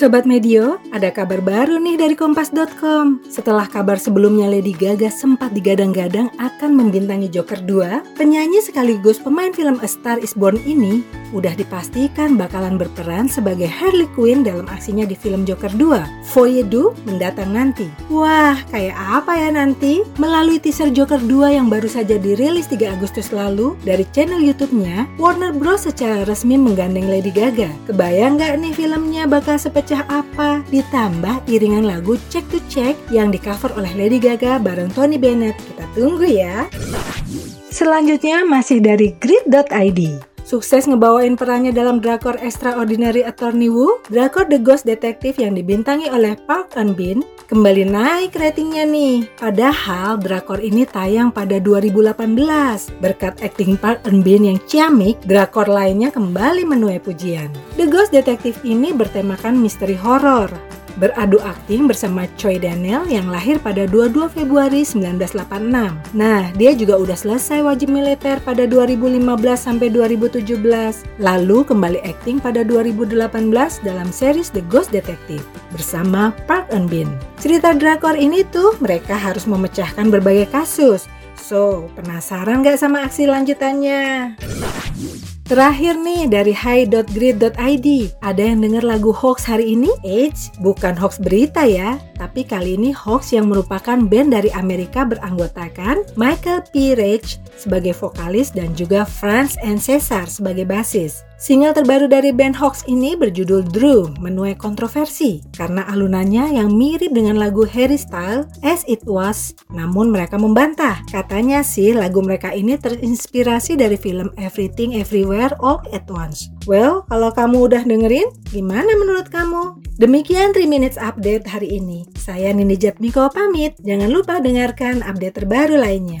Sobat Medio, ada kabar baru nih dari Kompas.com. Setelah kabar sebelumnya Lady Gaga sempat digadang-gadang akan membintangi Joker 2, penyanyi sekaligus pemain film A Star Is Born ini udah dipastikan bakalan berperan sebagai Harley Quinn dalam aksinya di film Joker 2. Foyedu mendatang nanti. Wah, kayak apa ya nanti? Melalui teaser Joker 2 yang baru saja dirilis 3 Agustus lalu dari channel YouTube-nya, Warner Bros secara resmi menggandeng Lady Gaga. Kebayang nggak nih filmnya bakal sepecah pecah apa ditambah iringan lagu Check to Check yang dicover oleh Lady Gaga bareng Tony Bennett. Kita tunggu ya. Selanjutnya masih dari grid.id. Sukses ngebawain perannya dalam drakor Extraordinary Attorney Woo, drakor The Ghost Detective yang dibintangi oleh Park Eun Bin, kembali naik ratingnya nih. Padahal drakor ini tayang pada 2018. Berkat akting Park Eun Bin yang ciamik, drakor lainnya kembali menuai pujian. The Ghost Detective ini bertemakan misteri horor beradu akting bersama Choi Daniel yang lahir pada 22 Februari 1986. Nah, dia juga udah selesai wajib militer pada 2015 sampai 2017, lalu kembali akting pada 2018 dalam series The Ghost Detective bersama Park Eun Bin. Cerita drakor ini tuh mereka harus memecahkan berbagai kasus. So, penasaran gak sama aksi lanjutannya? Terakhir nih dari hi.grid.id Ada yang denger lagu hoax hari ini? Eits, bukan hoax berita ya Tapi kali ini hoax yang merupakan band dari Amerika beranggotakan Michael P. Rage sebagai vokalis dan juga Franz and Cesar sebagai basis Single terbaru dari band Hoax ini berjudul Drew menuai kontroversi karena alunannya yang mirip dengan lagu Harry Style As It Was, namun mereka membantah. Katanya sih lagu mereka ini terinspirasi dari film Everything Everywhere All at Once. Well, kalau kamu udah dengerin, gimana menurut kamu? Demikian 3 Minutes Update hari ini. Saya Nini Jatmiko pamit. Jangan lupa dengarkan update terbaru lainnya.